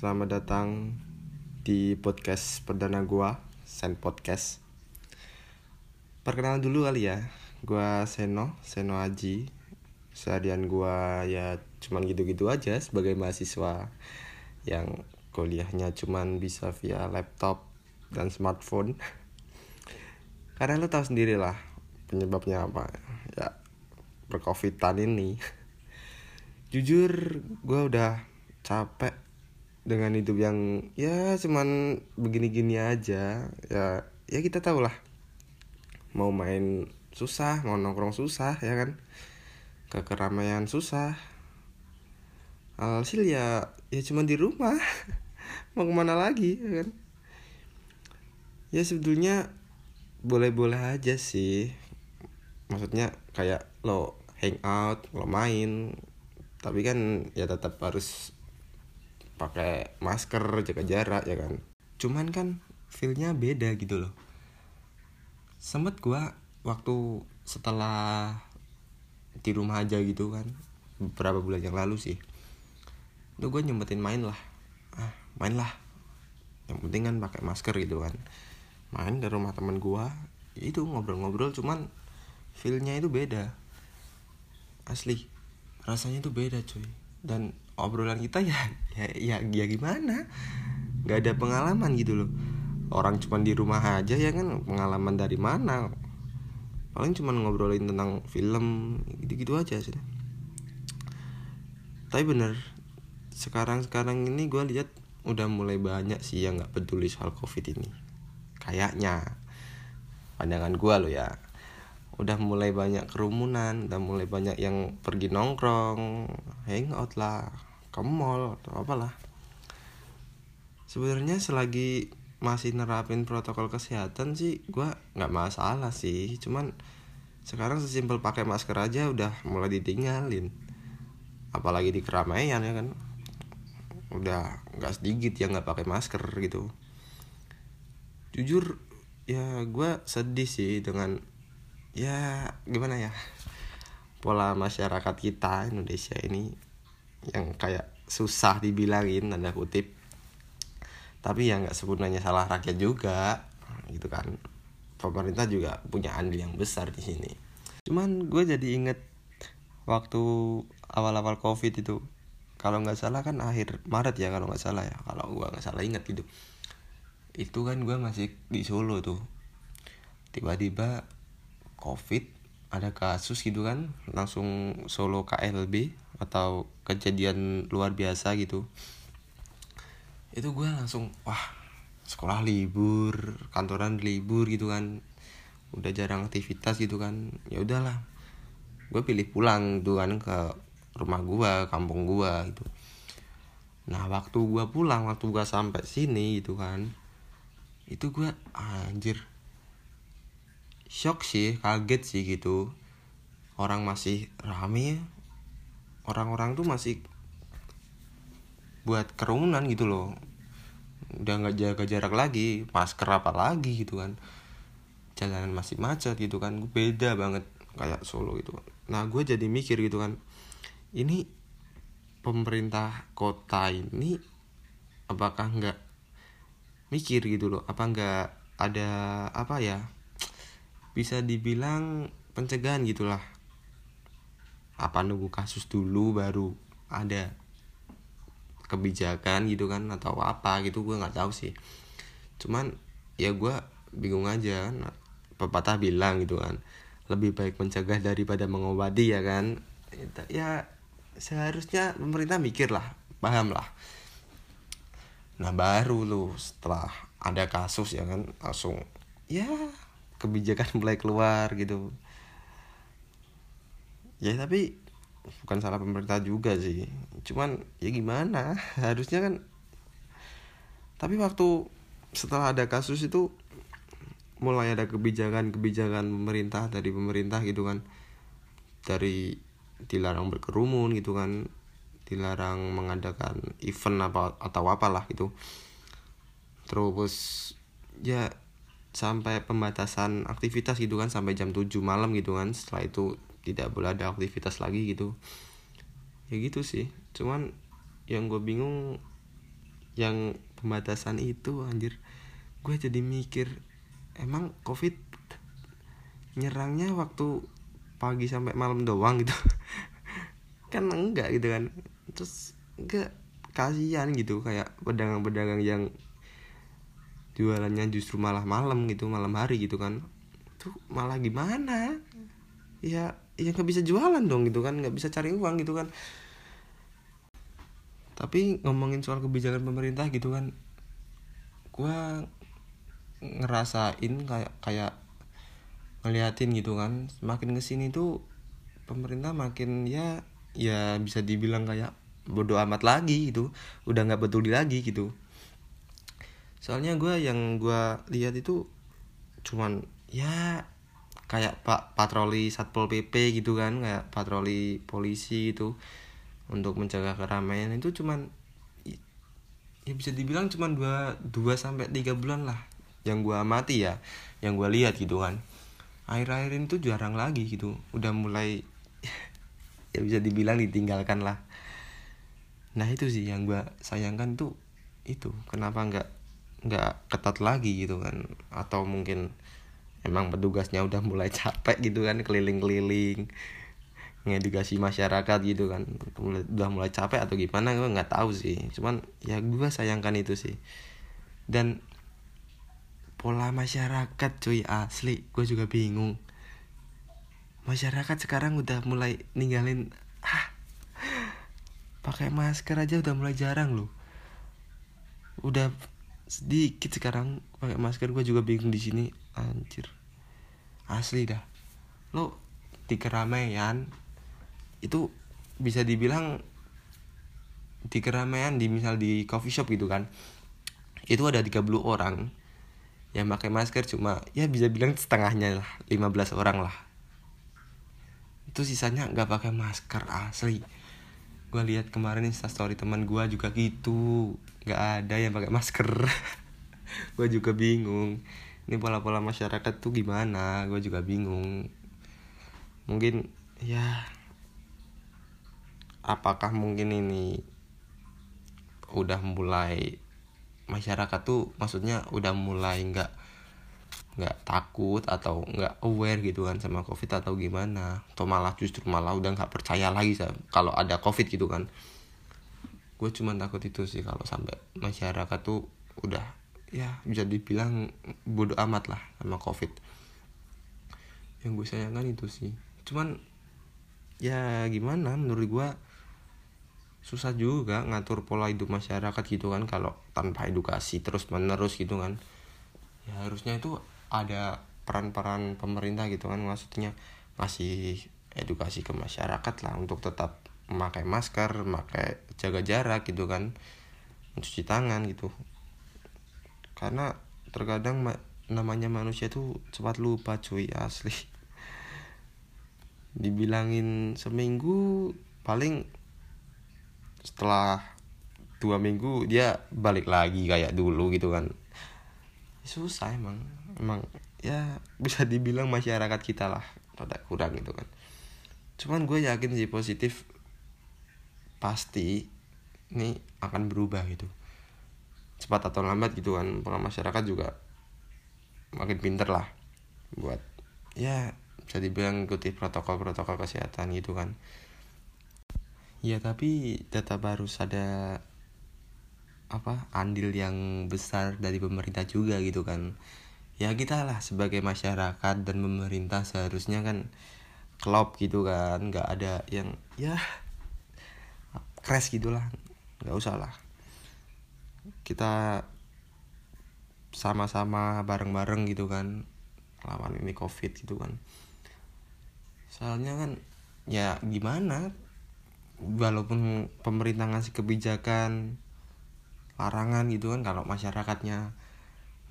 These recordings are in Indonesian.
Selamat datang di podcast perdana gua, Sen Podcast. Perkenalan dulu kali ya. Gua Seno, Seno Aji. Seharian gua ya cuman gitu-gitu aja sebagai mahasiswa yang kuliahnya cuman bisa via laptop dan smartphone. Karena lu tahu sendiri lah penyebabnya apa. Ya percovidan ini. Jujur gue udah capek dengan hidup yang ya cuman begini-gini aja. Ya ya kita tahu lah mau main susah mau nongkrong susah ya kan? Ke keramaian susah. Alhasil ya ya cuman di rumah. Mau ke mana lagi ya kan? Ya sebetulnya boleh-boleh aja sih. Maksudnya kayak lo hangout lo main. Tapi kan ya tetap harus pakai masker jaga jarak ya kan? Cuman kan feelnya beda gitu loh. Sempet gua waktu setelah di rumah aja gitu kan beberapa bulan yang lalu sih itu gue nyempetin main lah. Ah main lah. Yang penting kan pakai masker gitu kan. Main ke rumah teman gua itu ngobrol-ngobrol cuman feelnya itu beda. Asli rasanya itu beda cuy. Dan obrolan kita ya ya ya, ya gimana? Nggak ada pengalaman gitu loh. Orang cuma di rumah aja ya kan pengalaman dari mana? Paling cuma ngobrolin tentang film gitu-gitu aja sih. Tapi bener sekarang sekarang ini gue lihat udah mulai banyak sih yang nggak peduli soal covid ini. Kayaknya. Pandangan gue lo ya. Udah mulai banyak kerumunan udah mulai banyak yang pergi nongkrong hangout lah ke mall atau apalah. Sebenarnya selagi masih nerapin protokol kesehatan sih gue nggak masalah sih. Cuman sekarang sesimpel pakai masker aja udah mulai ditinggalin. Apalagi di keramaian ya kan? Udah nggak sedikit yang nggak pakai masker gitu. Jujur ya gue sedih sih dengan ya gimana ya pola masyarakat kita Indonesia ini yang kayak susah dibilangin tanda kutip. Tapi ya nggak sebenarnya salah rakyat juga gitu kan. Pemerintah juga punya andil yang besar di sini. Cuman gue jadi inget waktu awal-awal covid itu kalau nggak salah kan akhir Maret ya kalau nggak salah ya. Kalau gue nggak salah inget gitu. Itu kan gue masih di Solo tuh. Tiba-tiba covid ada kasus gitu kan langsung Solo KLB atau kejadian luar biasa gitu itu gue langsung wah sekolah libur kantoran libur gitu kan. Udah jarang aktivitas gitu kan. Ya udahlah gue pilih pulang tuh kan ke rumah gue kampung gue gitu. Nah waktu gue pulang waktu gue sampai sini gitu kan itu gue anjir shock sih kaget sih gitu. Orang masih rame orang-orang tuh masih buat kerumunan gitu loh. Udah nggak jaga jarak lagi masker apa lagi gitu kan. Jalanan masih macet gitu kan beda banget kayak Solo gitu. Nah gue jadi mikir gitu kan ini pemerintah kota ini apakah nggak mikir gitu loh? Apa nggak ada apa ya bisa dibilang pencegahan gitulah apa nunggu kasus dulu baru ada kebijakan gitu kan atau apa gitu gue nggak tahu sih. Cuman ya gue bingung aja kan pepatah bilang gitu kan lebih baik mencegah daripada mengobati ya kan. Ya seharusnya pemerintah mikir lah paham lah nah baru lu setelah ada kasus ya kan langsung ya kebijakan mulai keluar gitu ya tapi bukan salah pemerintah juga sih. Cuman ya gimana? Harusnya kan tapi waktu setelah ada kasus itu mulai ada kebijakan-kebijakan pemerintah dari pemerintah gitu kan. Dari dilarang berkerumun gitu kan. Dilarang mengadakan event apa atau apalah gitu. Terus ya sampai pembatasan aktivitas gitu kan sampai jam 7 malam gitu kan. Setelah itu tidak boleh ada aktivitas lagi gitu. Ya gitu sih. Cuman yang gue bingung yang pembatasan itu anjir gue jadi mikir emang covid nyerangnya waktu pagi sampai malam doang gitu? Kan enggak gitu kan. Terus enggak kasihan gitu kayak pedagang-pedagang yang jualannya justru malah malam gitu malam hari gitu kan. Tuh malah gimana? Ya ya nggak bisa jualan dong gitu kan nggak bisa cari uang gitu kan. Tapi ngomongin soal kebijakan pemerintah gitu kan gua ngerasain kayak kayak ngeliatin gitu kan semakin ke sini tuh pemerintah makin ya ya bisa dibilang kayak bodoh amat lagi gitu udah nggak betul lagi gitu. Soalnya gue yang gue lihat itu cuman ya kayak pak patroli satpol pp gitu kan kayak patroli polisi itu untuk mencegah keramaian. Itu cuman ya bisa dibilang cuman dua dua sampai tiga bulan lah yang gue amati ya yang gue lihat gitu kan. Air-air itu jarang lagi gitu udah mulai ya bisa dibilang ditinggalkan lah. Nah itu sih yang gue sayangkan tuh itu kenapa nggak nggak ketat lagi gitu kan atau mungkin emang petugasnya udah mulai capek gitu kan keliling-keliling ngedukasi masyarakat gitu kan. Udah mulai capek atau gimana gue nggak tahu sih. Cuman ya gue sayangkan itu sih. Dan pola masyarakat cuy asli. Gue juga bingung. Masyarakat sekarang udah mulai ninggalin ah pakai masker aja udah mulai jarang loh. Udah sedikit sekarang pakai masker gue juga bingung di sini. Anjir. Asli dah. Lo di keramaian itu bisa dibilang di keramaian di misal di coffee shop gitu kan. Itu ada 30 orang yang pakai masker cuma ya bisa bilang setengahnya lah 15 orang lah. Itu sisanya nggak pakai masker asli gue lihat kemarin instastory teman gue juga gitu. Nggak ada yang pakai masker. Gue juga bingung. Ini pola-pola masyarakat tuh gimana? Gue juga bingung. Mungkin ya apakah mungkin ini udah mulai masyarakat tuh maksudnya udah mulai nggak nggak takut atau nggak aware gitu kan sama covid atau gimana. Atau malah justru malah udah nggak percaya lagi kalau ada covid gitu kan. Gue cuma takut itu sih kalau sampai masyarakat tuh udah ya bisa dibilang bodoh amat lah sama covid. Yang gue sayangkan itu sih. Cuman ya gimana menurut gue susah juga ngatur pola hidup masyarakat gitu kan kalau tanpa edukasi terus menerus gitu kan. Ya harusnya itu ada peran-peran pemerintah gitu kan maksudnya ngasih edukasi ke masyarakat lah untuk tetap memakai masker, memakai jaga jarak gitu kan, mencuci tangan gitu. Karena terkadang ma namanya manusia tuh cepat lupa cuy asli. Dibilangin seminggu paling setelah dua minggu dia balik lagi kayak dulu gitu kan susah emang emang ya bisa dibilang masyarakat kita lah rada kurang gitu kan. Cuman gue yakin sih positif pasti ini akan berubah gitu. Cepat atau lambat gitu kan masyarakat juga makin pinter lah buat ya bisa dibilang ikuti protokol-protokol kesehatan gitu kan. Ya tapi tetap harus ada apa andil yang besar dari pemerintah juga gitu kan ya kita lah sebagai masyarakat dan pemerintah seharusnya kan klop gitu kan. Nggak ada yang ya crash gitulah. Nggak usah lah. Kita sama-sama bareng-bareng gitu kan lawan ini covid gitu kan. Soalnya kan ya gimana? Walaupun pemerintah ngasih kebijakan larangan gitu kan kalau masyarakatnya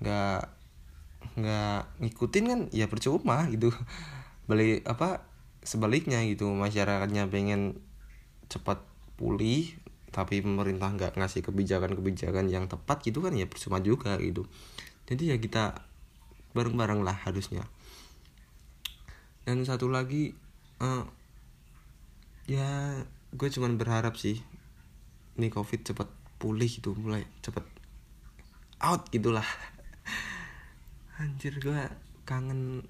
nggak nggak ngikutin kan ya percuma gitu. Balik apa sebaliknya gitu. Masyarakatnya pengen cepat pulih tapi pemerintah nggak ngasih kebijakan-kebijakan yang tepat gitu kan ya percuma juga gitu. Jadi ya kita bareng-bareng lah harusnya. Dan satu lagi uh, ya gue cuman berharap sih ini covid cepat pulih gitu mulai cepet out gitulah anjir gue kangen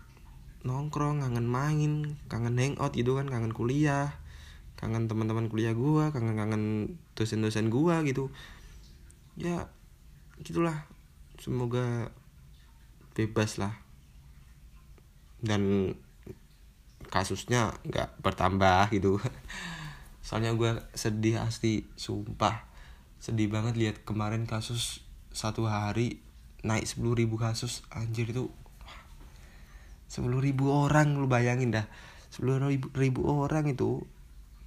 nongkrong kangen main kangen hangout gitu kan kangen kuliah kangen teman-teman kuliah gue kangen kangen dosen-dosen gue gitu. Ya gitulah. Semoga bebas lah. Dan kasusnya nggak bertambah gitu. Soalnya gue sedih asli sumpah. Sedih banget lihat kemarin kasus satu hari naik sepuluh ribu kasus anjir itu sepuluh ribu orang lu bayangin dah. Sepuluh ribu, ribu orang itu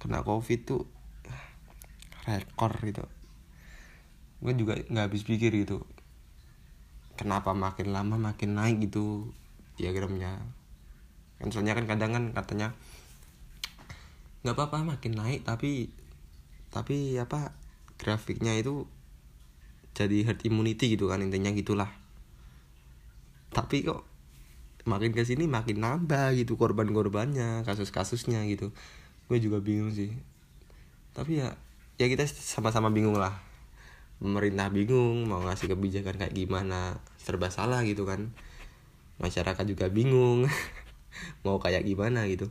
kena covid tuh rekor gitu. Gue juga nggak habis pikir gitu. Kenapa makin lama makin naik gitu diagramnya? Kan soalnya kan kadang kan katanya nggak apa-apa makin naik tapi tapi apa grafiknya itu jadi herd immunity gitu kan intinya gitulah. Tapi kok makin ke sini makin nambah gitu korban-korbannya kasus-kasusnya gitu. Gue juga bingung sih. Tapi ya ya kita sama-sama bingung lah. Pemerintah bingung mau ngasih kebijakan kayak gimana serba salah gitu kan. Masyarakat juga bingung mau kayak gimana gitu.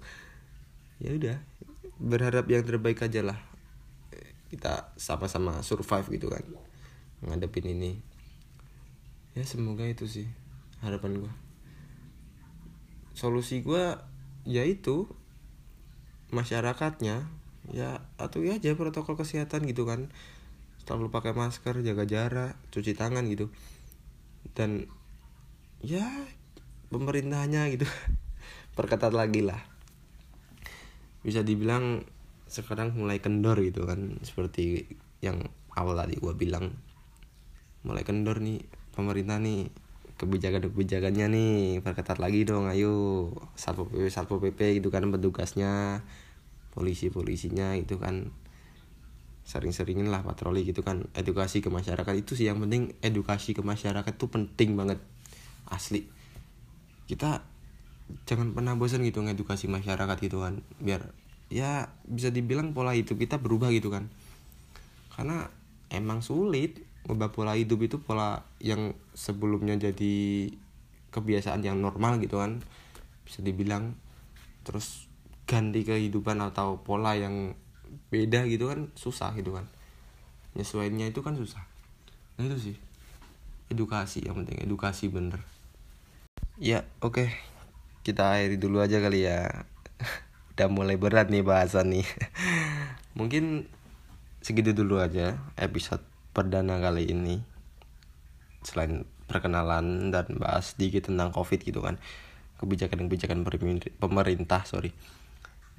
Ya udah berharap yang terbaik aja lah. Kita sama-sama survive gitu kan ngadepin ini. Ya semoga itu sih harapan gue solusi gue yaitu masyarakatnya ya atuh aja protokol kesehatan gitu kan. Selalu pakai masker jaga jarak cuci tangan gitu. Dan ya pemerintahnya gitu. Perketat lagi lah. Bisa dibilang sekarang mulai kendor gitu kan seperti yang awal tadi gue bilang mulai kendor nih pemerintah nih. Kebijakan-kebijakannya nih perketat lagi dong ayo. Satpol pp satpol pp gitu kan petugasnya. Polisi polisinya itu kan. Sering-seringin lah patroli gitu kan. Edukasi ke masyarakat itu sih yang penting edukasi ke masyarakat tuh penting banget. Asli. Kita jangan pernah bosan gitu ngedukasi masyarakat gitu kan. Biar ya bisa dibilang pola hidup kita berubah gitu kan. Karena emang sulit ubah pola hidup itu pola yang sebelumnya jadi kebiasaan yang normal gitu kan bisa dibilang. Terus ganti kehidupan atau pola yang beda gitu kan susah gitu kan. Nyesuainya itu kan susah. Nah itu sih. Edukasi yang penting edukasi bener. Ya oke. Okay kita akhiri dulu aja kali ya. Udah mulai berat nih bahasan nih. Mungkin segitu dulu aja episode perdana kali ini selain perkenalan dan bahas sedikit tentang covid gitu kan kebijakan-kebijakan pemerintah sorry.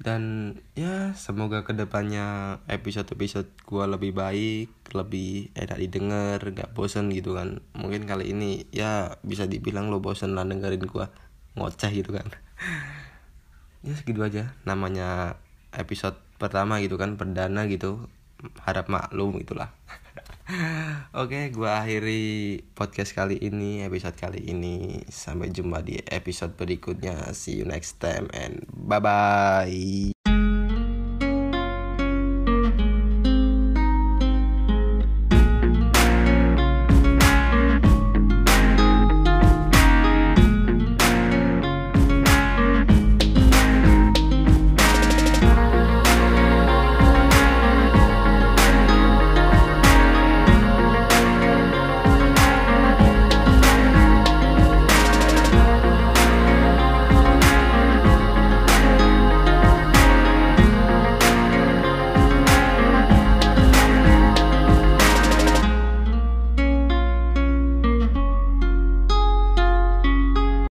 Dan ya semoga ke depannya episode-episode gue lebih baik lebih enak didengar gak bosen gitu kan. Mungkin kali ini ya bisa dibilang lo bosen lah dengerin gue ngoceh gitu kan. Ya segitu aja namanya episode pertama gitu kan perdana gitu. Harap maklum itulah Oke, gue akhiri podcast kali ini, episode kali ini. Sampai jumpa di episode berikutnya. See you next time and bye bye.